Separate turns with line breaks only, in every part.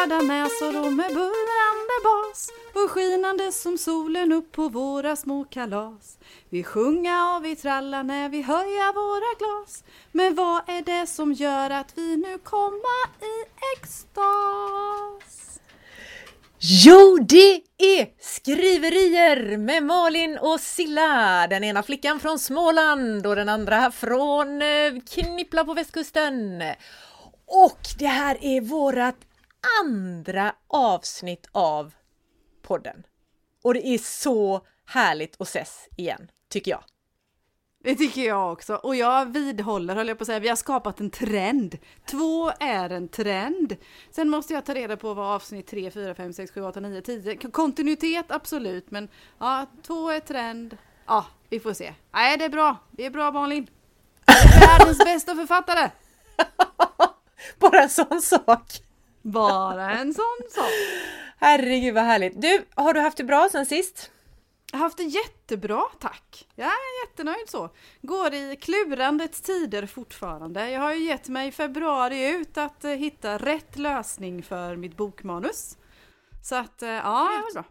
röda näsor och med bullrande bas och skinande som solen upp på våra små kalas. Vi sjunga och vi tralla när vi höja våra glas. Men vad är det som gör att vi nu komma i extas?
Jo, det är skriverier med Malin och Silla. Den ena flickan från Småland och den andra från eh, Knippla på västkusten. Och det här är vårat andra avsnitt av podden. Och det är så härligt att ses igen, tycker jag.
Det tycker jag också. Och jag vidhåller, höll jag på att säga, vi har skapat en trend. Två är en trend. Sen måste jag ta reda på vad avsnitt 3, 4, 5, 6, 7, 8, 9, 10. Kontinuitet absolut, men ja, två är trend. Ja, vi får se. Nej, det är bra. Det är bra Malin. Världens bästa författare!
Bara en sån sak!
Bara en sån sak.
Herregud vad härligt! Du, har du haft det bra sen sist?
Jag har haft det jättebra, tack. Jag är jättenöjd så. Går i klurandets tider fortfarande. Jag har ju gett mig februari ut att eh, hitta rätt lösning för mitt bokmanus. Så att, eh, ja, har bra.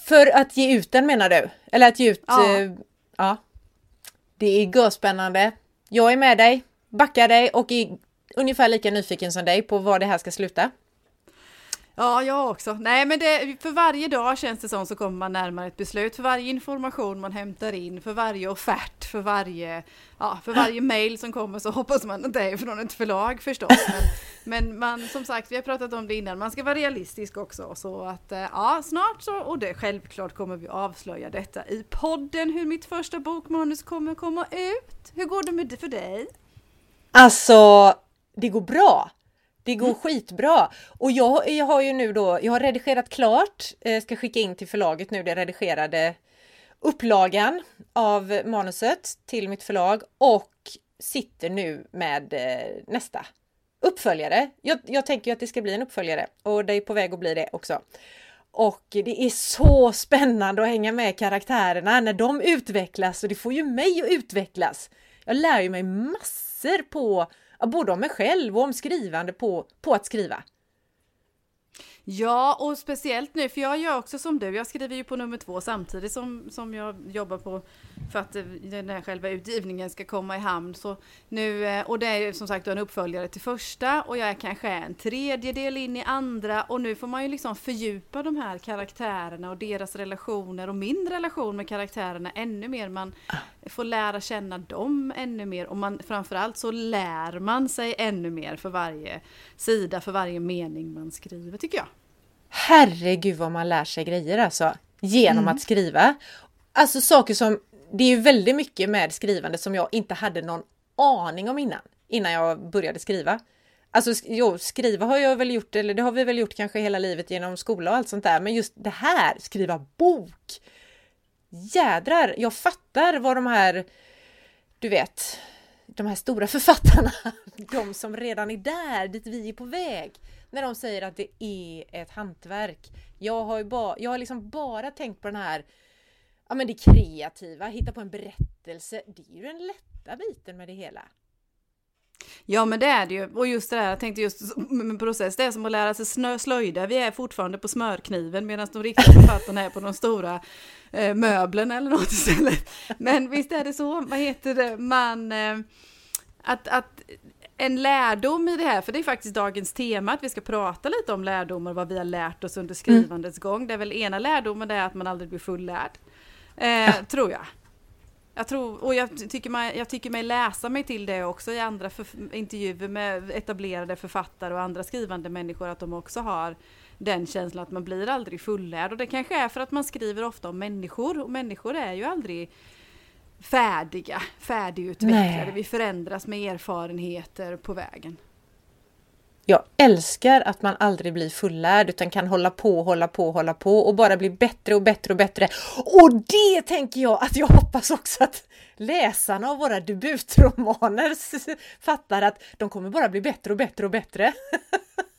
För att ge ut den menar du? Eller att ge ut...
Ja.
eh, ja. Det är görspännande. Jag är med dig, backar dig och är ungefär lika nyfiken som dig på var det här ska sluta.
Ja, jag också. Nej, men det, för varje dag känns det som så kommer man närmare ett beslut. För varje information man hämtar in, för varje offert, för varje, ja, för varje mail som kommer så hoppas man att det är från ett förlag förstås. Men, men man, som sagt, vi har pratat om det innan, man ska vara realistisk också. Så att eh, ja, snart så, och det självklart kommer vi avslöja detta i podden, hur mitt första bokmanus kommer komma ut. Hur går det med det för dig?
Alltså, det går bra. Det går
Mm.
skitbra. Och jag, jag har ju nu då, jag har redigerat klart, eh, ska skicka in till förlaget nu, det redigerade upplagan av manuset till mitt förlag och sitter nu med eh, nästa uppföljare. Jag, jag tänker att det ska bli en uppföljare och det är på väg att bli det också. Och det är så spännande att hänga med karaktärerna när de utvecklas och det får ju mig att utvecklas. Jag lär ju mig massor på, både om mig själv och om skrivande på, på att skriva.
Ja, och speciellt nu, för jag gör också som du, jag skriver ju på nummer två samtidigt som, som jag jobbar på för att eh, den här själva utgivningen ska komma i hamn. Så nu, eh, och det är ju som sagt en uppföljare till första och jag är kanske en tredjedel in i andra och nu får man ju liksom fördjupa de här karaktärerna och deras relationer och min relation med karaktärerna ännu mer. Man får lära känna dem ännu mer och man, framförallt så lär man sig ännu mer för varje sida, för varje mening man skriver tycker jag.
Herregud vad man lär sig grejer alltså genom att skriva. Alltså saker som, det är ju väldigt mycket med skrivande som jag inte hade någon aning om innan, innan jag började skriva. Alltså jo, skriva har jag väl gjort, eller det har vi väl gjort kanske hela livet genom skola och allt sånt där, men just det här, skriva bok. Jädrar, jag fattar vad de här, du vet, de här stora författarna, de som redan är där, dit vi är på väg, när de säger att det är ett hantverk. Jag har ju ba, jag har liksom bara tänkt på den här, ja men det kreativa, hitta på en berättelse, det är ju den lätta biten med det hela.
Ja men det är det ju. Och just det där, jag tänkte just med process, det är som att lära sig snö, slöjda. Vi är fortfarande på smörkniven medan de riktiga författarna är på de stora eh, möblerna eller något istället. Men visst är det så, vad heter det, man... Eh, att, att en lärdom i det här, för det är faktiskt dagens tema, att vi ska prata lite om lärdomar vad vi har lärt oss under skrivandets gång. Det är väl ena lärdomen det är att man aldrig blir fullärd. Eh, Tror jag. Jag tror, och jag tycker, mig, jag tycker mig läsa mig till det också i andra förf- intervjuer med etablerade författare och andra skrivande människor, att de också har den känslan att man blir aldrig fullärd. Och det kanske är för att man skriver ofta om människor, och människor är ju aldrig färdiga, färdigutvecklade.
Nej.
Vi förändras med erfarenheter på vägen.
Jag älskar att man aldrig blir fullärd utan kan hålla på, hålla på, hålla på och bara bli bättre och bättre och bättre. Och det tänker jag att jag hoppas också att läsarna av våra debutromaner fattar att de kommer bara bli bättre och bättre och bättre.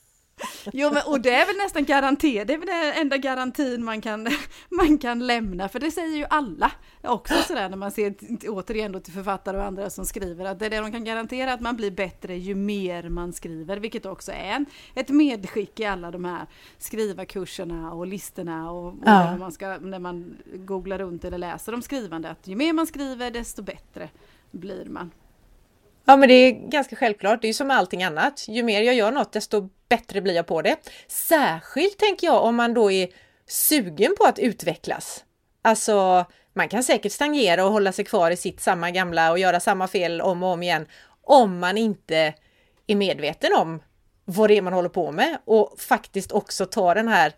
Jo, men, och det är väl nästan garanterat, det är väl den enda garantin man kan, man kan lämna, för det säger ju alla också sådär när man ser återigen då till författare och andra som skriver att det är det de kan garantera att man blir bättre ju mer man skriver, vilket också är en, ett medskick i alla de här skrivarkurserna och listorna och, och ja. när, man ska, när man googlar runt eller läser om skrivande, att ju mer man skriver desto bättre blir man.
Ja men det är ganska självklart, det är ju som med allting annat. Ju mer jag gör något desto bättre blir jag på det. Särskilt tänker jag om man då är sugen på att utvecklas. Alltså, man kan säkert stagnera och hålla sig kvar i sitt samma gamla och göra samma fel om och om igen om man inte är medveten om vad det är man håller på med och faktiskt också ta den här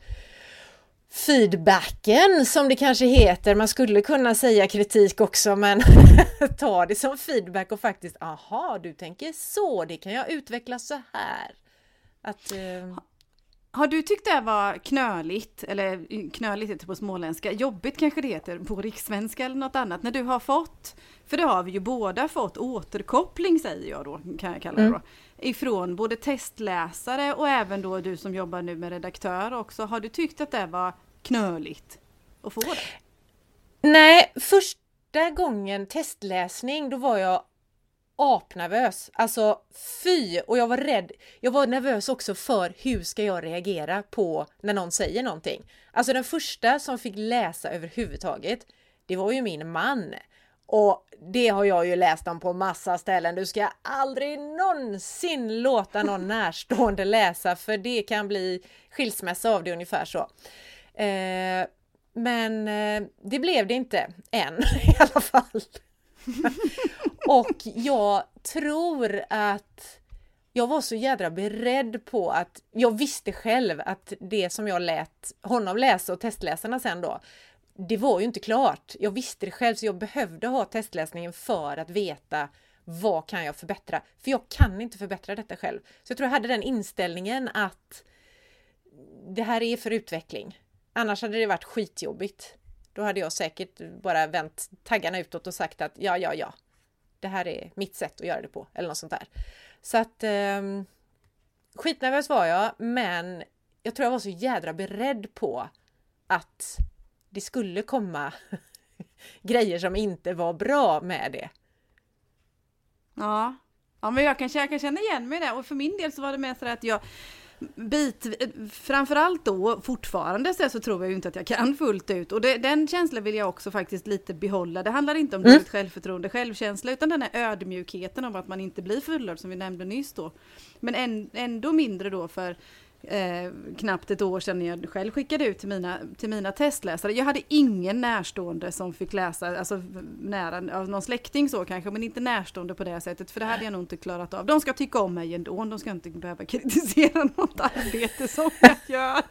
feedbacken som det kanske heter. Man skulle kunna säga kritik också men ta det som feedback och faktiskt aha, du tänker så, det kan jag utveckla så här. Att, eh...
Har du tyckt det var knöligt, eller knöligt heter på småländska, jobbigt kanske det heter på rikssvenska eller något annat, när du har fått, för det har vi ju båda fått återkoppling säger jag då, kan jag kalla det mm. då, ifrån både testläsare och även då du som jobbar nu med redaktör också. Har du tyckt att det var knöligt att få det?
Nej, första gången testläsning då var jag apnervös. Alltså fy! Och jag var rädd. Jag var nervös också för hur ska jag reagera på när någon säger någonting. Alltså den första som fick läsa överhuvudtaget, det var ju min man. Och det har jag ju läst om på massa ställen. Du ska aldrig någonsin låta någon närstående läsa för det kan bli skilsmässa av det ungefär så. Eh, men eh, det blev det inte än i alla fall. och jag tror att jag var så jädra beredd på att jag visste själv att det som jag lät honom läsa och testläsarna sen då, det var ju inte klart. Jag visste det själv så jag behövde ha testläsningen för att veta vad kan jag förbättra? För jag kan inte förbättra detta själv. Så jag tror jag hade den inställningen att det här är för utveckling. Annars hade det varit skitjobbigt. Då hade jag säkert bara vänt taggarna utåt och sagt att ja, ja, ja, det här är mitt sätt att göra det på eller något sånt där. Så att eh, skitnervös var jag, men jag tror jag var så jädra beredd på att det skulle komma grejer som inte var bra med det.
Ja, ja men jag kan, jag kan känna igen mig där och för min del så var det mer så att jag bit, framförallt då fortfarande så, så tror jag ju inte att jag kan fullt ut och det, den känslan vill jag också faktiskt lite behålla. Det handlar inte om mm. dåligt självförtroende, självkänsla utan den här ödmjukheten av att man inte blir fullörd som vi nämnde nyss då. Men en, ändå mindre då för eh, knappt ett år sedan jag själv skickade ut till mina, till mina testläsare. Jag hade ingen närstående som fick läsa, alltså nära, någon släkting så kanske, men inte närstående på det sättet, för det hade jag nog inte klarat av. De ska tycka om mig ändå, de ska inte behöva kritisera något arbete som jag gör.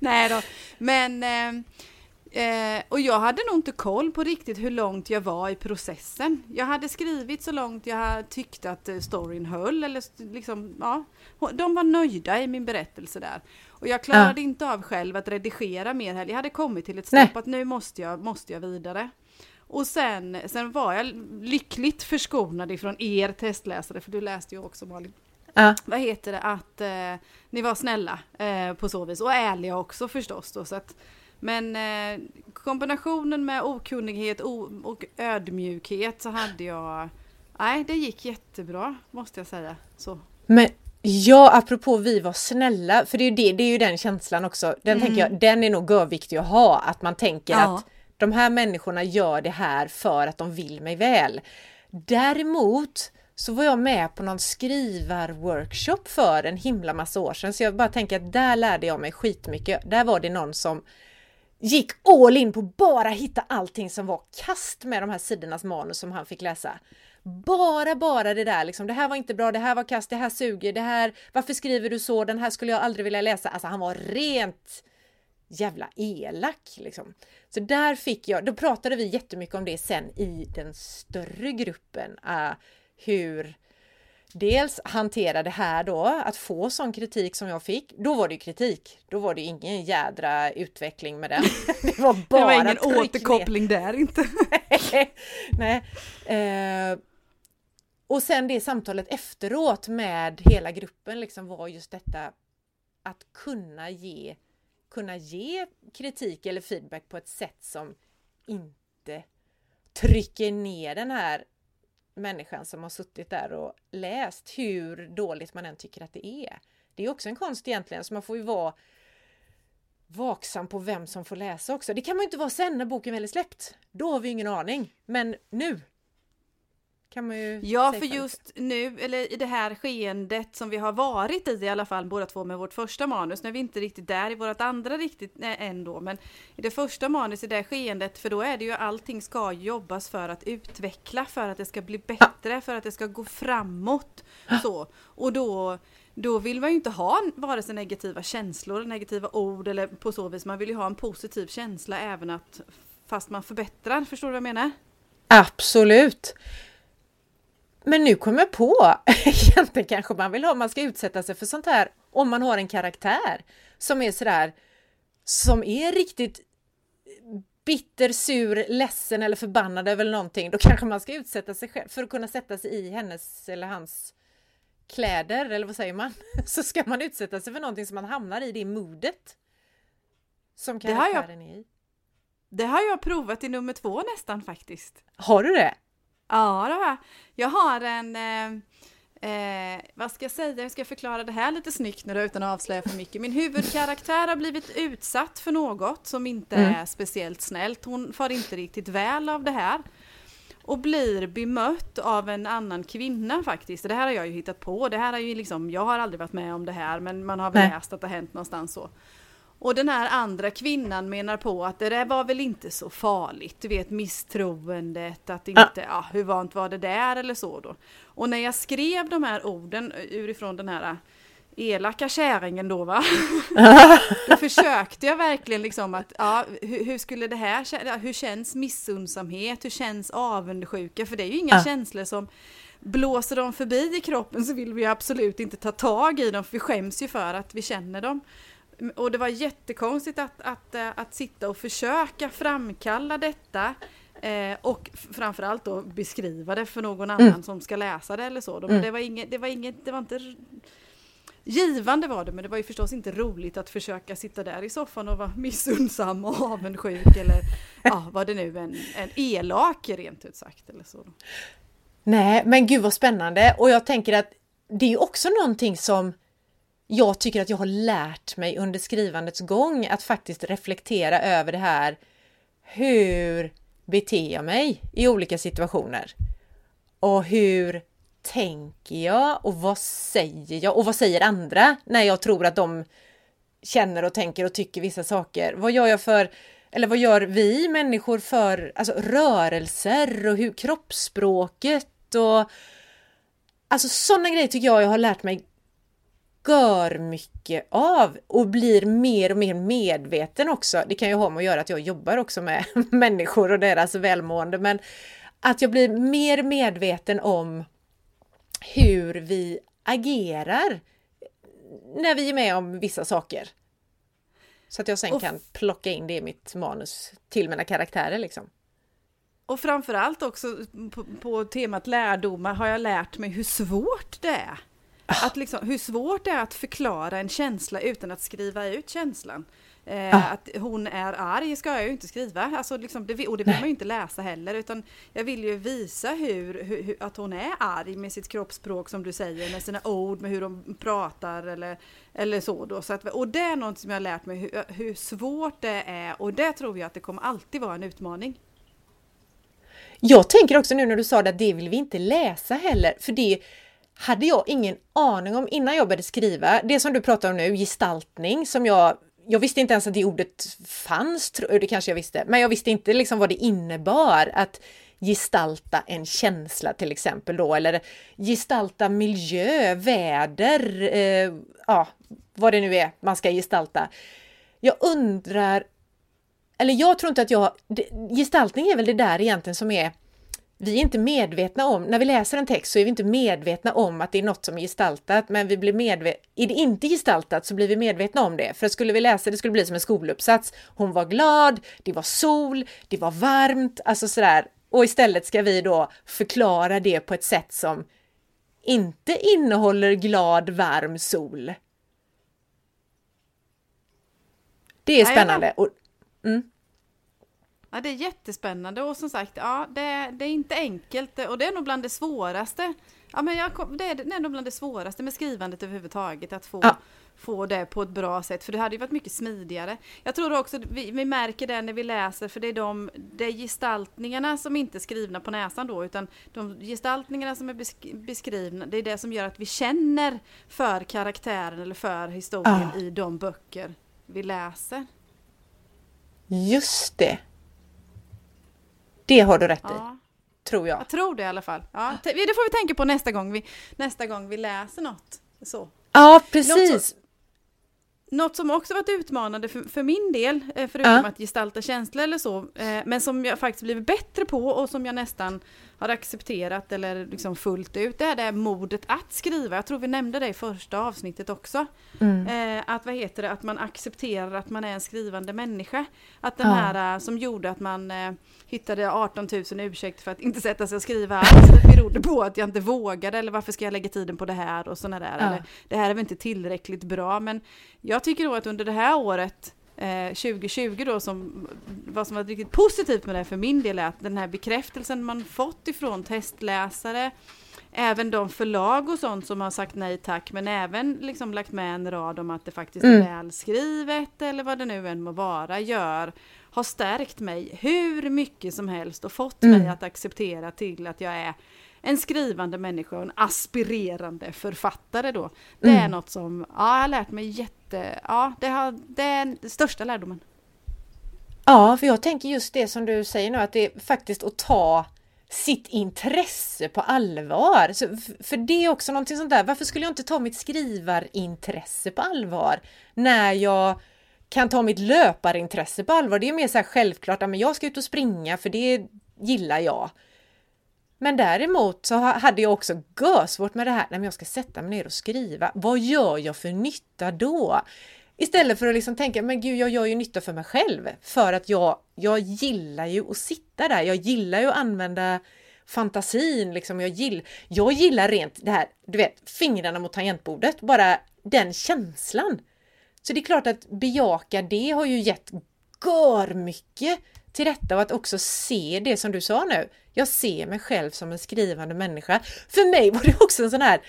Nej då, men eh, Eh, och jag hade nog inte koll på riktigt hur långt jag var i processen. Jag hade skrivit så långt jag tyckte att eh, storyn höll. Eller liksom, ja, de var nöjda i min berättelse där. Och jag klarade ja. inte av själv att redigera mer heller. Jag hade kommit till ett stopp att nu måste jag, måste jag vidare. Och sen, sen var jag lyckligt förskonad ifrån er testläsare, för du läste ju också Malin. Ja. Vad heter det, att eh, ni var snälla eh, på så vis och ärliga också förstås. Då, så att, men eh, kombinationen med okunnighet och ödmjukhet så hade jag... Nej, det gick jättebra måste jag säga. Så.
Men ja, apropå vi var snälla, för det är ju, det, det är ju den känslan också. Den mm. tänker jag, den är nog görviktig att ha, att man tänker ja. att de här människorna gör det här för att de vill mig väl. Däremot så var jag med på någon skrivarworkshop för en himla massa år sedan, så jag bara tänker att där lärde jag mig skitmycket. Där var det någon som gick all in på bara hitta allting som var kast med de här sidornas manus som han fick läsa. Bara, bara det där liksom. Det här var inte bra, det här var kast, det här suger, det här, varför skriver du så, den här skulle jag aldrig vilja läsa. Alltså han var rent jävla elak liksom. Så där fick jag, då pratade vi jättemycket om det sen i den större gruppen. Uh, hur dels hantera det här då, att få sån kritik som jag fick. Då var det ju kritik. Då var det ingen jädra utveckling med den.
Det var bara Det var ingen återkoppling ner. där inte.
Nej. Eh, och sen det samtalet efteråt med hela gruppen liksom var just detta att kunna ge, kunna ge kritik eller feedback på ett sätt som inte trycker ner den här människan som har suttit där och läst hur dåligt man än tycker att det är. Det är också en konst egentligen, så man får ju vara vaksam på vem som får läsa också. Det kan man ju inte vara sen när boken väl är släppt. Då har vi ingen aning. Men nu kan man ju
Ja, för just nu, eller i det här skeendet som vi har varit i i alla fall båda två med vårt första manus, nu är vi inte riktigt där i vårt andra riktigt nej, ändå, men i det första manus i det skeendet, för då är det ju allting ska jobbas för att utveckla, för att det ska bli bättre, för att det ska gå framåt. Så. Och då då vill man ju inte ha vare sig negativa känslor, negativa ord eller på så vis. Man vill ju ha en positiv känsla även att fast man förbättrar. Förstår du vad jag menar?
Absolut! Men nu kommer jag på, egentligen kanske man vill ha, man ska utsätta sig för sånt här om man har en karaktär som är sådär, som är riktigt bitter, sur, ledsen eller förbannad över någonting, då kanske man ska utsätta sig själv för att kunna sätta sig i hennes eller hans kläder, eller vad säger man? Så ska man utsätta sig för någonting som man hamnar i det modet. Som karaktären är i.
Det har jag provat i nummer två nästan faktiskt.
Har du det?
Ja, det har jag. Jag har en... Eh, eh, vad ska jag säga? Jag ska förklara det här lite snyggt nu utan att avslöja för mycket. Min huvudkaraktär har blivit utsatt för något som inte mm. är speciellt snällt. Hon far inte riktigt väl av det här. Och blir bemött av en annan kvinna faktiskt. Det här har jag ju hittat på. Det här är ju liksom, jag har aldrig varit med om det här men man har väl läst att det har hänt någonstans så. Och den här andra kvinnan menar på att det där var väl inte så farligt. Du vet misstroendet, att inte, ja. ja hur vant var det där eller så då. Och när jag skrev de här orden urifrån den här elaka kärringen då va. då försökte jag verkligen liksom att, ja, hur, hur, skulle det här, hur känns missundsamhet, hur känns avundsjuka, för det är ju inga ja. känslor som blåser de förbi i kroppen så vill vi absolut inte ta tag i dem, för vi skäms ju för att vi känner dem. Och det var jättekonstigt att, att, eh, att sitta och försöka framkalla detta eh, och framförallt då beskriva det för någon annan mm. som ska läsa det eller så. Men mm. det var inget, det var inget, det var inte Givande var det, men det var ju förstås inte roligt att försöka sitta där i soffan och vara missundsam och avundsjuk eller ja, var det nu en, en elak rent ut sagt eller så.
Nej, men gud vad spännande och jag tänker att det är också någonting som jag tycker att jag har lärt mig under skrivandets gång att faktiskt reflektera över det här. Hur beter jag mig i olika situationer? Och hur tänker jag och vad säger jag och vad säger andra när jag tror att de känner och tänker och tycker vissa saker? Vad gör jag för, eller vad gör vi människor för alltså, rörelser och hur kroppsspråket och Alltså sådana grejer tycker jag jag har lärt mig gör mycket av och blir mer och mer medveten också. Det kan ju ha med att göra att jag jobbar också med människor och deras välmående, men att jag blir mer medveten om hur vi agerar när vi är med om vissa saker. Så att jag sen kan plocka in det i mitt manus till mina karaktärer liksom.
Och framförallt också på, på temat lärdomar har jag lärt mig hur svårt det är att liksom, hur svårt det är att förklara en känsla utan att skriva ut känslan. Eh, ah. Att hon är arg ska jag ju inte skriva, alltså liksom, det, och det vill Nej. man ju inte läsa heller, utan jag vill ju visa hur, hur, att hon är arg med sitt kroppsspråk som du säger, med sina ord, med hur de pratar eller, eller så då. Så att, och det är något som jag har lärt mig, hur, hur svårt det är och det tror jag att det kommer alltid vara en utmaning.
Jag tänker också nu när du sa det att det vill vi inte läsa heller, för det hade jag ingen aning om innan jag började skriva. Det som du pratar om nu, gestaltning, som jag jag visste inte ens att det ordet fanns, det kanske jag visste, men jag visste inte liksom vad det innebar att gestalta en känsla till exempel då, eller gestalta miljö, väder, eh, ja, vad det nu är man ska gestalta. Jag undrar, eller jag tror inte att jag, gestaltning är väl det där egentligen som är vi är inte medvetna om, när vi läser en text så är vi inte medvetna om att det är något som är gestaltat, men vi blir medvetna, är det inte gestaltat så blir vi medvetna om det. För skulle vi läsa det skulle bli som en skoluppsats. Hon var glad, det var sol, det var varmt, alltså sådär. Och istället ska vi då förklara det på ett sätt som inte innehåller glad, varm sol. Det är spännande. Och, mm.
Ja, det är jättespännande och som sagt, ja, det, det, är inte enkelt och det är nog bland det svåraste. Ja, men jag, det, är, det är nog bland det svåraste med skrivandet överhuvudtaget, att få, ja. få det på ett bra sätt, för det hade ju varit mycket smidigare. Jag tror också vi, vi märker det när vi läser, för det är de det är gestaltningarna som inte är skrivna på näsan då, utan de gestaltningarna som är beskrivna, det är det som gör att vi känner för karaktären eller för historien ja. i de böcker vi läser.
Just det. Det har du rätt ja. i. Tror jag.
Jag tror det i alla fall. Ja, det får vi tänka på nästa gång vi, nästa gång vi läser något. Så.
Ja, precis.
Något som också varit utmanande för, för min del, eh, förutom ja. att gestalta känslor eller så, eh, men som jag faktiskt blivit bättre på och som jag nästan har accepterat eller liksom fullt ut, det är det modet att skriva. Jag tror vi nämnde det i första avsnittet också. Mm. Eh, att vad heter det, att man accepterar att man är en skrivande människa. Att den ja. här som gjorde att man hittade 18 000 ursäkter för att inte sätta sig och skriva alls. Det berodde på att jag inte vågade eller varför ska jag lägga tiden på det här och sådana där. Ja. Eller, det här är väl inte tillräckligt bra men jag tycker då att under det här året eh, 2020 då som vad som var riktigt positivt med det för min del är att den här bekräftelsen man fått ifrån testläsare även de förlag och sånt som har sagt nej tack men även liksom lagt med en rad om att det faktiskt är mm. välskrivet eller vad det nu än må vara gör har stärkt mig hur mycket som helst och fått mm. mig att acceptera till att jag är en skrivande människa och en aspirerande författare då. Det mm. är något som, ja, jag har lärt mig att eh, ja, det, har, det är den största lärdomen.
Ja, för jag tänker just det som du säger nu, att det är faktiskt att ta sitt intresse på allvar. Så, för det är också någonting sånt där, varför skulle jag inte ta mitt skrivarintresse på allvar när jag kan ta mitt löparintresse på allvar. Det är mer så här självklart att jag ska ut och springa för det gillar jag. Men däremot så hade jag också görsvårt med det här, när jag ska sätta mig ner och skriva. Vad gör jag för nytta då? Istället för att liksom tänka, men gud, jag gör ju nytta för mig själv. För att jag, jag gillar ju att sitta där. Jag gillar ju att använda fantasin. Liksom. Jag, gill, jag gillar rent det här, du vet, fingrarna mot tangentbordet. Bara den känslan. Så det är klart att bejaka det har ju gett gör mycket till detta och att också se det som du sa nu. Jag ser mig själv som en skrivande människa. För mig var det också en sån här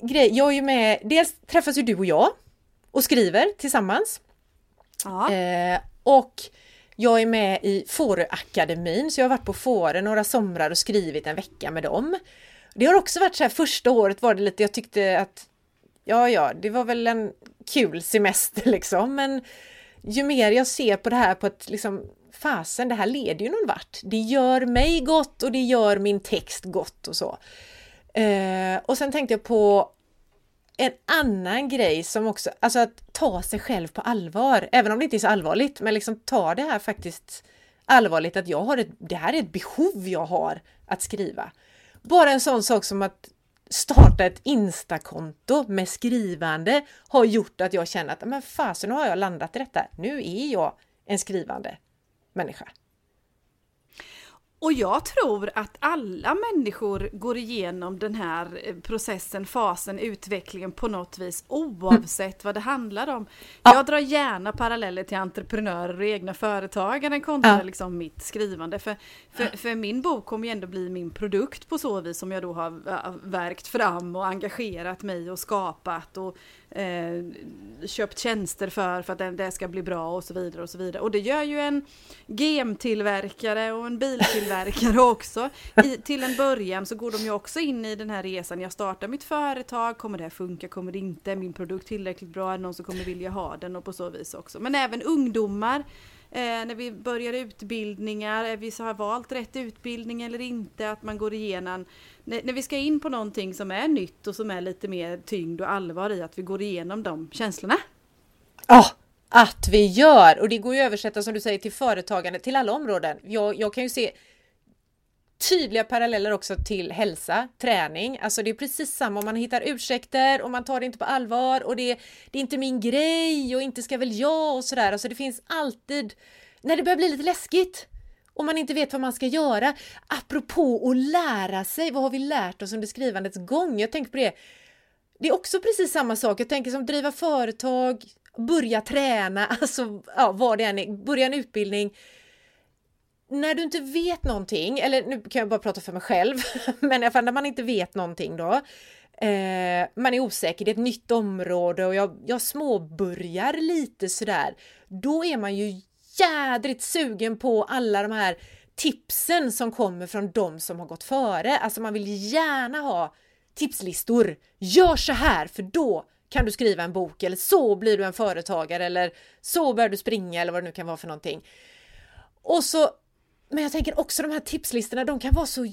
grej. Jag är ju med, dels träffas ju du och jag och skriver tillsammans. Ja. Eh, och jag är med i Fåröakademin, så jag har varit på Fårö några somrar och skrivit en vecka med dem. Det har också varit så här, första året var det lite, jag tyckte att ja, ja, det var väl en kul semester liksom, men ju mer jag ser på det här på ett liksom fasen, det här leder ju någon vart. Det gör mig gott och det gör min text gott och så. Eh, och sen tänkte jag på en annan grej som också, alltså att ta sig själv på allvar, även om det inte är så allvarligt, men liksom ta det här faktiskt allvarligt att jag har ett, det här är ett behov jag har att skriva. Bara en sån sak som att starta ett Instakonto med skrivande har gjort att jag känner att men fasen, nu har jag landat i detta. Nu är jag en skrivande människa.
Och jag tror att alla människor går igenom den här eh, processen, fasen, utvecklingen på något vis oavsett vad det handlar om. Ja. Jag drar gärna paralleller till entreprenörer och egna företagare kontra ja. liksom mitt skrivande. För, för, för, min bok kommer ju ändå bli min produkt på så vis som jag då har verkt fram och engagerat mig och skapat och eh, köpt tjänster för för att det ska bli bra och så vidare och så vidare. Och det gör ju en gemtillverkare och en biltillverkare också. I, till en början så går de ju också in i den här resan. Jag startar mitt företag, kommer det här funka, kommer det inte? Är min produkt tillräckligt bra? Är det någon som kommer vilja ha den? Och på så vis också. Men även ungdomar Eh, när vi börjar utbildningar, är vi så har valt rätt utbildning eller inte, att man går igenom när, när vi ska in på någonting som är nytt och som är lite mer tyngd och allvar i att vi går igenom de känslorna.
Ja, oh, att vi gör! Och det går ju att översätta som du säger till företagande, till alla områden. Jag, jag kan ju se tydliga paralleller också till hälsa, träning. Alltså det är precis samma om man hittar ursäkter och man tar det inte på allvar och det, det är inte min grej och inte ska väl jag och sådär. Alltså det finns alltid, när det börjar bli lite läskigt, och man inte vet vad man ska göra. Apropå att lära sig, vad har vi lärt oss under skrivandets gång? Jag tänker på det. Det är också precis samma sak. Jag tänker som driva företag, börja träna, alltså ja, vad det än är, börja en utbildning. När du inte vet någonting, eller nu kan jag bara prata för mig själv, men i alla fall när man inte vet någonting då, eh, man är osäker, det är ett nytt område och jag, jag småbörjar lite sådär, då är man ju jädrigt sugen på alla de här tipsen som kommer från de som har gått före. Alltså man vill gärna ha tipslistor. Gör så här för då kan du skriva en bok eller så blir du en företagare eller så börjar du springa eller vad det nu kan vara för någonting. Och så, men jag tänker också de här tipslistorna, de kan vara så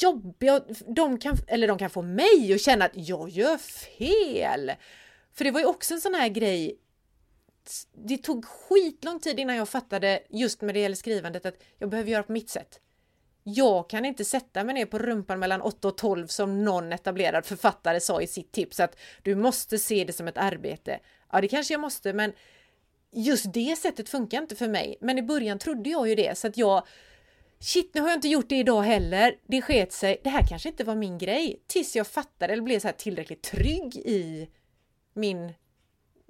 jobbiga. De kan, eller de kan få mig att känna att jag gör fel. För det var ju också en sån här grej det tog skitlång tid innan jag fattade just med det gäller skrivandet att jag behöver göra på mitt sätt. Jag kan inte sätta mig ner på rumpan mellan 8 och 12 som någon etablerad författare sa i sitt tips att du måste se det som ett arbete. Ja, det kanske jag måste, men just det sättet funkar inte för mig. Men i början trodde jag ju det så att jag Shit, nu har jag inte gjort det idag heller. Det sket sig. Det här kanske inte var min grej. Tills jag fattade eller blev så här tillräckligt trygg i min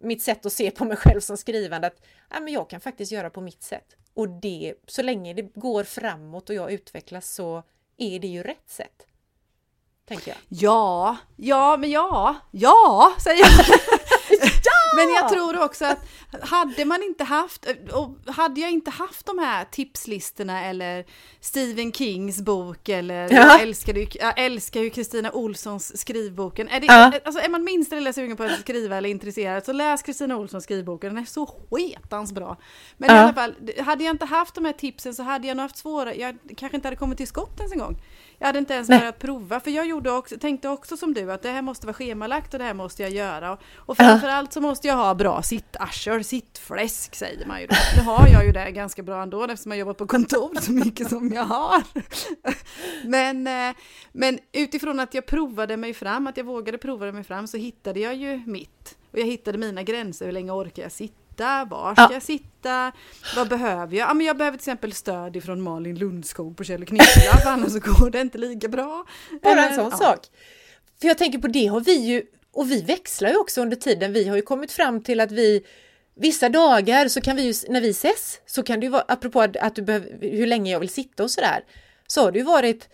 mitt sätt att se på mig själv som skrivande att ja, men jag kan faktiskt göra på mitt sätt. Och det, så länge det går framåt och jag utvecklas så är det ju rätt sätt. Tänker jag.
Ja, ja, men ja, ja, säger jag. Men jag tror också att hade man inte haft, och hade jag inte haft de här tipslistorna eller Stephen Kings bok eller ja. jag, älskar ju, jag älskar ju Kristina Olssons skrivboken. Är, det, ja. alltså, är man minsta lilla sugen på att skriva eller intresserad så läs Kristina Olssons skrivboken, den är så sketans bra. Men ja. i alla fall, hade jag inte haft de här tipsen så hade jag nog haft svårare, jag kanske inte hade kommit till skott ens en gång. Jag hade inte ens Nej. börjat prova, för jag gjorde också, tänkte också som du att det här måste vara schemalagt och det här måste jag göra. Och framförallt så måste jag ha bra sittarscher, sittfläsk säger man ju då. Nu har jag ju det ganska bra ändå eftersom jag jobbar på kontor så mycket som jag har. Men, eh, men utifrån att jag provade mig fram, att jag vågade prova mig fram så hittade jag ju mitt. Och jag hittade mina gränser, hur länge orkar jag sitta? Sitta? Var ska ja. jag sitta? Vad behöver jag? Ja, men jag behöver till exempel stöd ifrån Malin Lundskog på Kjell Knippla, för annars så går det inte lika bra.
Bara Eller, en sån ja. sak. För jag tänker på det har vi ju, och vi växlar ju också under tiden. Vi har ju kommit fram till att vi Vissa dagar så kan vi ju, när vi ses, så kan det ju vara, apropå att du behöver, hur länge jag vill sitta och sådär, så har det ju varit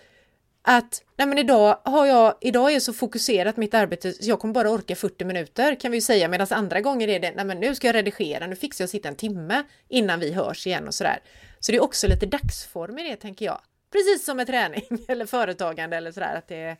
att nej men idag har jag, idag är så fokuserat mitt arbete så jag kommer bara orka 40 minuter kan vi ju säga medan andra gånger är det nej men nu ska jag redigera, nu fixar jag att sitta en timme innan vi hörs igen och sådär. Så det är också lite dagsform i det tänker jag. Precis som med träning eller företagande eller sådär att det är...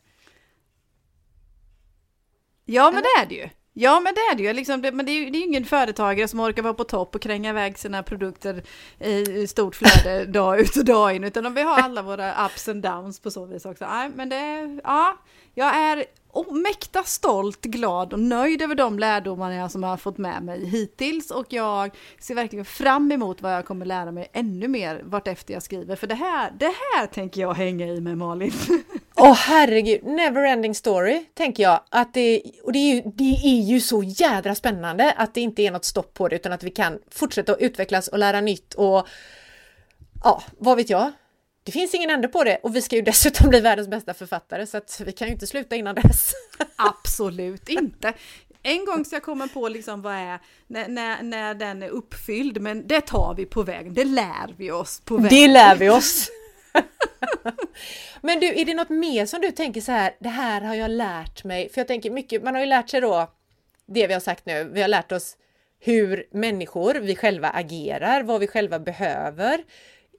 Ja men det är det ju. Ja men det är det ju, liksom, det, men det är ju det är ingen företagare som orkar vara på topp och kränga iväg sina produkter i stort flöde dag ut och dag in, utan vi har alla våra ups and downs på så vis också. Nej, men det, ja, jag är oh, mäkta stolt, glad och nöjd över de lärdomar jag som har fått med mig hittills och jag ser verkligen fram emot vad jag kommer lära mig ännu mer vartefter jag skriver. För det här, det här tänker jag hänga i med Malin.
Åh oh, herregud, neverending story tänker jag. Att det, och det är, ju, det är ju så jädra spännande att det inte är något stopp på det utan att vi kan fortsätta att utvecklas och lära nytt och ja, vad vet jag. Det finns ingen ände på det och vi ska ju dessutom bli världens bästa författare så att vi kan ju inte sluta innan dess.
Absolut inte. En gång ska jag komma på liksom vad är, när, när, när den är uppfylld, men det tar vi på vägen, det lär vi oss på vägen.
Det lär vi oss! men du, är det något mer som du tänker så här, det här har jag lärt mig? För jag tänker mycket, man har ju lärt sig då det vi har sagt nu, vi har lärt oss hur människor, vi själva agerar, vad vi själva behöver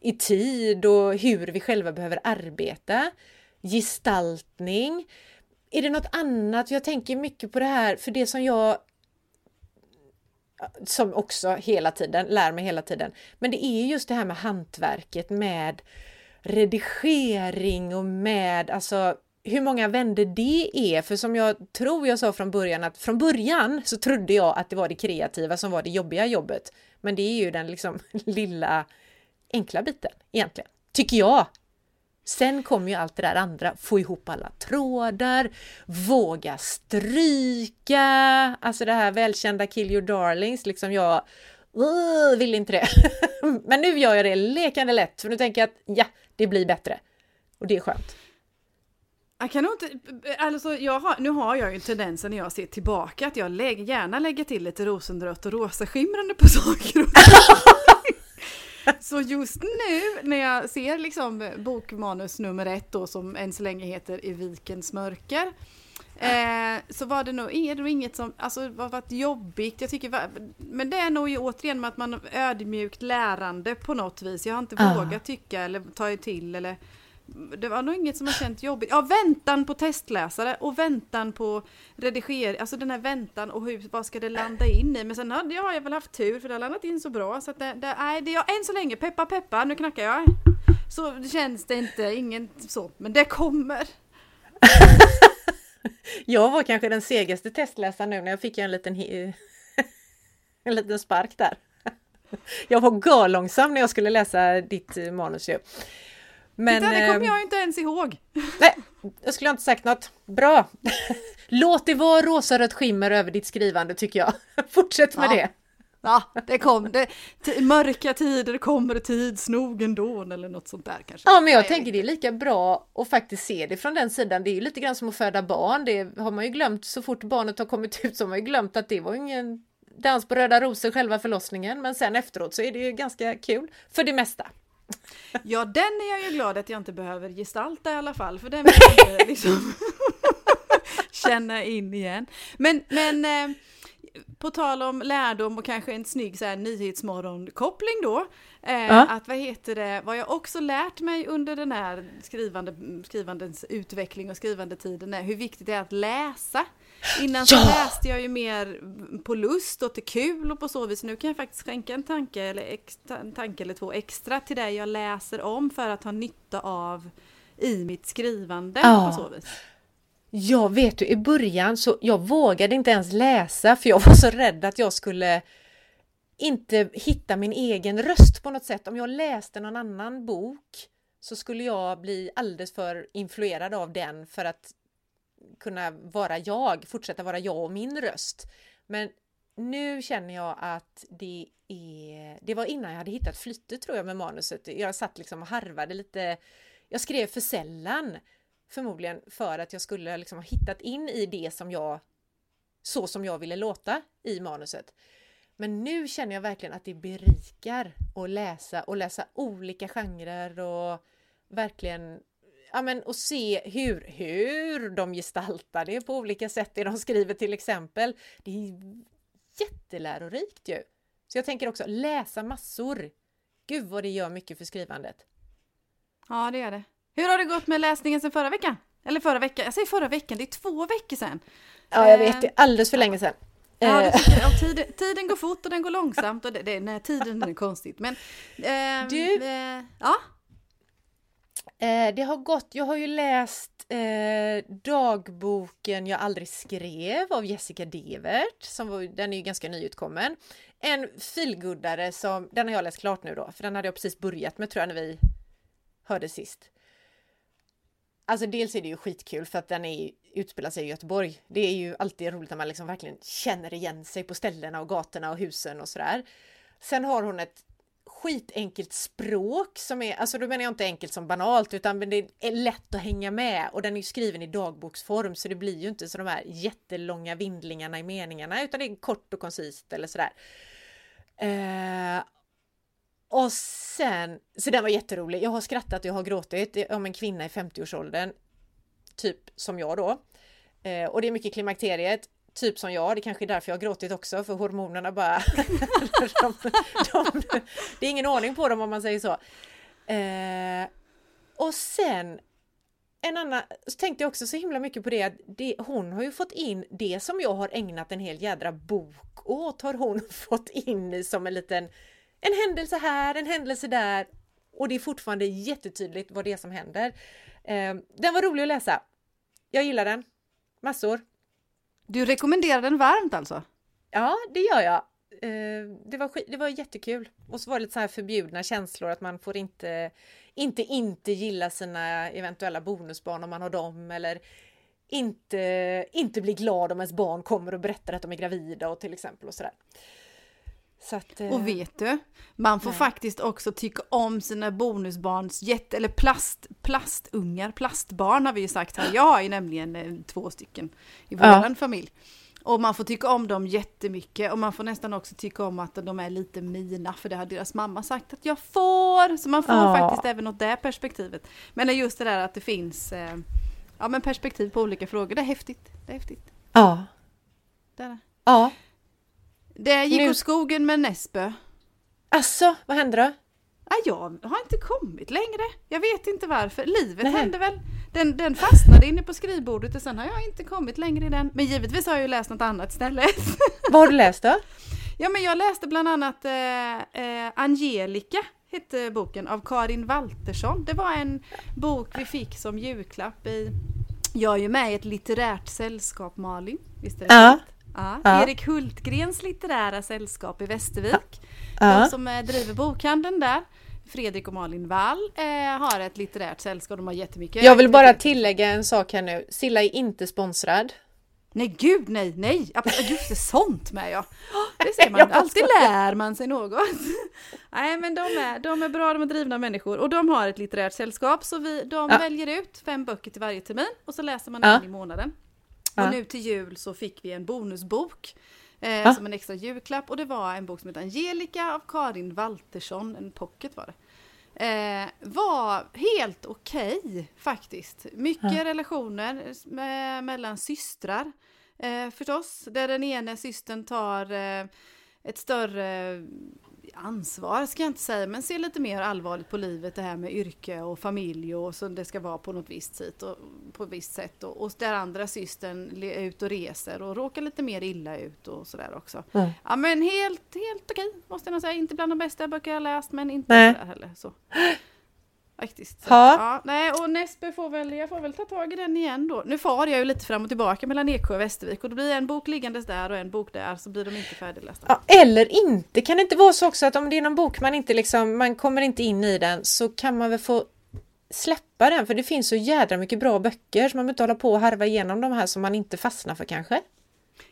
i tid och hur vi själva behöver arbeta. Gestaltning. Är det något annat? Jag tänker mycket på det här, för det som jag som också hela tiden, lär mig hela tiden. Men det är just det här med hantverket med redigering och med alltså hur många vänder det är. För som jag tror jag sa från början att från början så trodde jag att det var det kreativa som var det jobbiga jobbet. Men det är ju den liksom lilla enkla biten egentligen, tycker jag. Sen kommer ju allt det där andra, få ihop alla trådar, våga stryka, alltså det här välkända Kill Your Darlings, liksom jag uh, vill inte det. Men nu gör jag det lekande lätt, för nu tänker jag att ja, det blir bättre. Och det är skönt.
Jag kan nog inte, alltså jag har, nu har jag ju tendensen när jag ser tillbaka att jag lägger, gärna lägger till lite rosenrött och rosa skimrande på saker. Så just nu när jag ser liksom bokmanus nummer ett då som än så länge heter I vikens mörker. Eh, så var det nog, är det nog inget som, alltså var varit jobbigt, jag tycker, men det är nog ju återigen med att man ödmjukt lärande på något vis. Jag har inte uh. vågat tycka eller ta till eller det var nog inget som har känt jobbigt. Ja, väntan på testläsare och väntan på redigering, alltså den här väntan och hur, vad ska det landa in i? Men sen hade jag, jag väl haft tur för det har landat in så bra så att det, det, nej, det är än så länge, peppa peppa, nu knackar jag. Så känns det inte, ingen så, men det kommer.
jag var kanske den segaste testläsaren nu när jag fick en liten, en liten spark där. Jag var görlångsam när jag skulle läsa ditt eh, manus ju.
Men, Titta, det kommer jag inte ens ihåg.
Nej, jag skulle inte sagt något. Bra! Låt det vara rosa-rött skimmer över ditt skrivande tycker jag. Fortsätt med
ja.
det.
Ja, det kom. Det, mörka tider kommer tidsnog ändå eller något sånt där kanske.
Ja, men jag tänker det är lika bra att faktiskt se det från den sidan. Det är ju lite grann som att föda barn. Det har man ju glömt så fort barnet har kommit ut så har man ju glömt att det var ingen dans på röda rosor själva förlossningen. Men sen efteråt så är det ju ganska kul för det mesta.
Ja, den är jag ju glad att jag inte behöver gestalta i alla fall, för den vill jag liksom känna in igen. Men, men eh, på tal om lärdom och kanske en snygg så här, nyhetsmorgonkoppling då. Eh, ja. Att vad heter det, vad jag också lärt mig under den här skrivande, skrivandens utveckling och skrivandetiden är hur viktigt det är att läsa. Innan så läste jag ju mer på lust och till kul och på så vis. Nu kan jag faktiskt skänka en tanke eller, extra, en tanke eller två extra till det jag läser om för att ha nytta av i mitt skrivande ja. på så vis.
Ja, vet du, i början så jag vågade inte ens läsa för jag var så rädd att jag skulle inte hitta min egen röst på något sätt. Om jag läste någon annan bok så skulle jag bli alldeles för influerad av den för att kunna vara jag, fortsätta vara jag och min röst. Men nu känner jag att det är, det var innan jag hade hittat flytet tror jag med manuset. Jag satt liksom och harvade lite, jag skrev för sällan förmodligen för att jag skulle liksom ha hittat in i det som jag, så som jag ville låta i manuset. Men nu känner jag verkligen att det berikar att läsa och läsa olika genrer och verkligen ja, men, och se hur, hur de gestaltar det på olika sätt, det de skriver till exempel. Det är jättelärorikt ju! Så jag tänker också läsa massor. Gud vad det gör mycket för skrivandet.
Ja, det gör det. Hur har det gått med läsningen sen förra veckan? Eller förra veckan, jag säger förra veckan, det är två veckor sedan.
Ja, jag vet, det är alldeles för länge sedan.
Ja, det tycker jag. Tiden, tiden går fort och den går långsamt och det, det, nej, tiden är konstigt. Men,
eh, du,
eh, ja?
Eh, det har gått, jag har ju läst eh, dagboken Jag aldrig skrev av Jessica Devert, som var, den är ju ganska nyutkommen. En filguddare som, den har jag läst klart nu då, för den hade jag precis börjat med tror jag när vi hörde sist. Alltså dels är det ju skitkul för att den är, utspelar sig i Göteborg. Det är ju alltid roligt när man liksom verkligen känner igen sig på ställena och gatorna och husen och sådär. Sen har hon ett skitenkelt språk som är, alltså då menar jag inte enkelt som banalt utan det är lätt att hänga med och den är skriven i dagboksform så det blir ju inte så de här jättelånga vindlingarna i meningarna utan det är kort och koncist eller sådär. Eh, och sen, så den var jätterolig. Jag har skrattat och jag har gråtit om en kvinna i 50-årsåldern. Typ som jag då. Eh, och det är mycket klimakteriet typ som jag, det kanske är därför jag har gråtit också, för hormonerna bara... de, de, det är ingen ordning på dem om man säger så. Eh, och sen en annan, så tänkte jag också så himla mycket på det att det, hon har ju fått in det som jag har ägnat en hel jädra bok åt har hon fått in som en liten en händelse här, en händelse där och det är fortfarande jättetydligt vad det är som händer. Eh, den var rolig att läsa. Jag gillar den. Massor.
Du rekommenderar den varmt alltså?
Ja, det gör jag. Eh, det var, det var jättekul. Och så var det lite så här förbjudna känslor att man får inte, inte inte gilla sina eventuella bonusbarn om man har dem eller inte, inte bli glad om ens barn kommer och berättar att de är gravida och till exempel och sådär. Att, eh,
Och vet du, man får
Nej.
faktiskt också tycka om sina bonusbarns jätte, eller plast, plastungar, plastbarn har vi ju sagt här. Jag har ju nämligen eh, två stycken i
Ja.
våran familj. Och man får tycka om dem jättemycket och man får nästan också tycka om att de är lite mina för det har deras mamma sagt att jag får. Så man får
Ja.
faktiskt även åt det perspektivet. Men just det där att det finns eh, ja, men perspektiv på olika frågor, det är häftigt. Det är häftigt.
Ja.
Det, är det.
Ja.
Det gick
Nu-
åt skogen med Näsbö.
Alltså, vad hände då?
Ja, jag har inte kommit längre. Jag vet inte varför. Livet
Nej.
hände väl. Den, den fastnade inne på skrivbordet och sen har jag inte kommit längre i den. Men givetvis har jag ju läst något annat istället.
Vad har du läst då?
ja, men jag läste bland annat eh, eh, Angelica hette boken av Karin Waltersson. Det var en bok vi fick som julklapp i... Jag är ju med i ett litterärt sällskap Malin. Visst är det
Ja.
fint? Ja.
Ja.
Erik Hultgrens litterära sällskap i Västervik.
Ja.
De som eh, driver bokhandeln där, Fredrik och Malin Wall, eh, har ett litterärt sällskap. De har jättemycket
Jag vill bara tillägga en sak här nu. Silla är inte sponsrad.
Nej gud nej, nej! Just det, sånt med ja! Det ser man,
Jag
alltid lär man sig något. Nej men de är, de är bra, de är drivna människor och de har ett litterärt sällskap så vi, de
Ja.
väljer ut fem böcker till varje termin och så läser man
Ja.
en i månaden.
Ja.
Och nu till jul så fick vi en bonusbok eh,
Ja.
som en extra julklapp och det var en bok som heter Angelica av Karin Waltersson, en pocket var det. Eh, var helt okej faktiskt. Mycket relationer med, mellan systrar eh, förstås. Där den ene systern tar eh, ett större ansvar ska jag inte säga, men ser lite mer allvarligt på livet, det här med yrke och familj och så det ska vara på något visst sätt och på visst sätt och, och där andra systern är ute och reser och råkar lite mer illa ut och sådär också.
Mm.
Ja men helt, helt okej måste jag nog säga, inte bland de bästa böcker jag läst men inte
Nej.
heller så. Faktiskt. Så,
Ja.
ja, nej, och Näsby får väl, jag får väl ta tag i den igen då. Nu far jag ju lite fram och tillbaka mellan Eksjö och Västervik och då blir en bok liggandes där och en bok där så blir de inte färdiglästa.
Ja, eller inte. Kan det inte vara så också att om det är någon bok man inte liksom, man kommer inte in i den så kan man väl få släppa den för det finns så jädra mycket bra böcker så man behöver inte hålla på och harva igenom de här som man inte fastnar för kanske.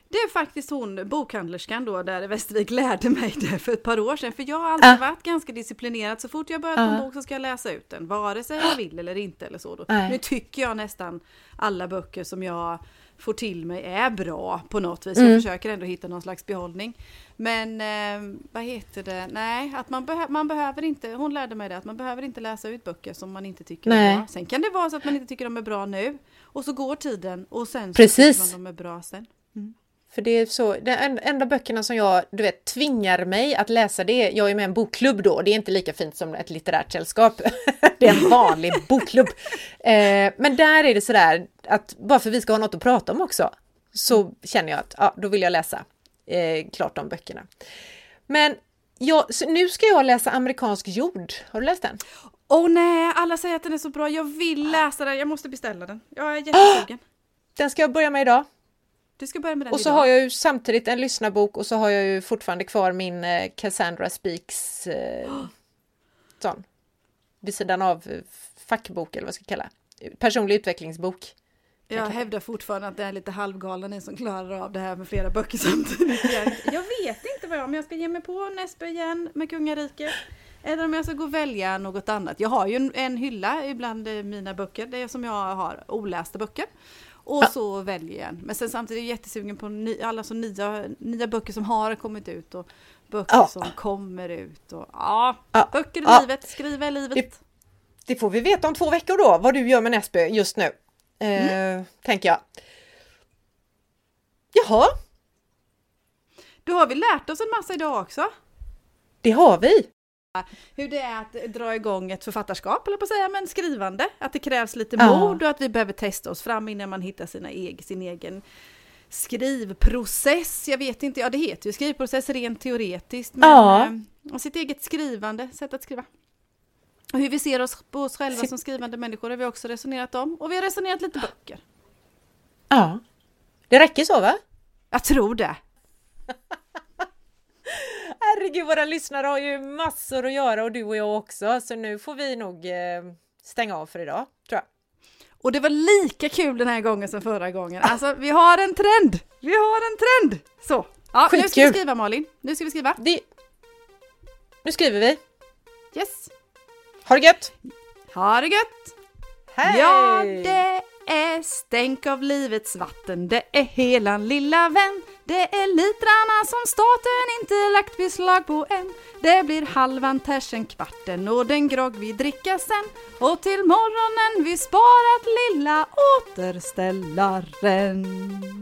Det är faktiskt hon, bokhandlerskan då, där i Västervik lärde mig det för ett par år sedan. För jag har alltid
Ja.
varit ganska disciplinerad. Så fort jag börjat på en bok så ska jag läsa ut den. Vare sig jag vill eller inte eller så. Då.
Nej.
Nu tycker jag nästan alla böcker som jag får till mig är bra på något vis.
Mm.
Jag försöker ändå hitta någon slags behållning. Men eh, vad heter det? Nej, att man, behö- man behöver inte, hon lärde mig det, att man behöver inte läsa ut böcker som man inte tycker
Nej.
är bra. Sen kan det vara så att man inte tycker de är bra nu. Och så går tiden och sen så
Precis.
tycker man de är bra sen.
För det är så, de en- enda böckerna som jag, du vet, tvingar mig att läsa det, jag är med i en bokklubb då, det är inte lika fint som ett litterärt sällskap. det är en vanlig bokklubb. Eh, men där är det sådär att bara för vi ska ha något att prata om också, så känner jag att ja, då vill jag läsa eh, klart de böckerna. Men jag, så nu ska jag läsa Amerikansk jord. Har du läst den?
Åh nej, alla säger att den är så bra. Jag vill läsa den, jag måste beställa den. Jag är jättesugen.
Den ska jag börja med idag.
Du ska börja med den
Och så
idag.
har jag ju samtidigt en lyssnarbok och så har jag ju fortfarande kvar min eh, Cassandra Speaks eh, sån. Vid sidan av eh, fackbok eller vad jag ska kalla Personlig utvecklingsbok.
Jag hävdar fortfarande att det är lite halvgalen ni som klarar av det här med flera böcker samtidigt. Jag, vet inte vad jag, om jag ska ge mig på Näsby igen med kungariket. Eller om jag ska gå och välja något annat. Jag har ju en, en hylla ibland mina böcker, det är som jag har olästa böcker. Och
Ja.
så väljer en. Men sen samtidigt är jag jättesugen på ny, alla så nya, nya böcker som har kommit ut och böcker
Ja.
som kommer ut. Och, ja,
Ja.
böcker i livet, skriva i livet.
Det- Det får vi veta om två veckor då, vad du gör med Näsby just nu. Eh, Tänker jag. Jaha,
Då har vi lärt oss en massa idag också.
det har vi.
Hur det är att dra igång ett författarskap, eller på att säga, men skrivande. Att det krävs lite mod och att vi behöver testa oss fram innan man hittar sina eg, sin egen skrivprocess. Jag vet inte, ja det heter ju skrivprocess rent teoretiskt. Men
Ja.
eh, och sitt eget skrivande, sätt att skriva. Och hur vi ser oss på oss själva som skrivande människor har vi också resonerat om. Och vi har resonerat lite böcker.
Ja. Det räcker så va?
Jag tror det.
Herregud, våra lyssnare har ju massor att göra och du och jag också, så nu får vi nog eh, stänga av för idag, tror jag.
Och det var lika kul den här gången som förra gången. Alltså vi har en trend! Vi har en trend! Så, ja, nu ska vi skriva Malin. Nu ska vi skriva.
Det, Nu skriver vi.
Yes!
Ha det gött!
Ha det gött!
Hej!
Ja, det är stänk av livets vatten, det är helan lilla vän. Det är litrarna som staten inte lagt beslag på än. Det blir halvan tersen kvarten och den grogg vi dricka sen. Och till morgonen vi sparat lilla återställaren.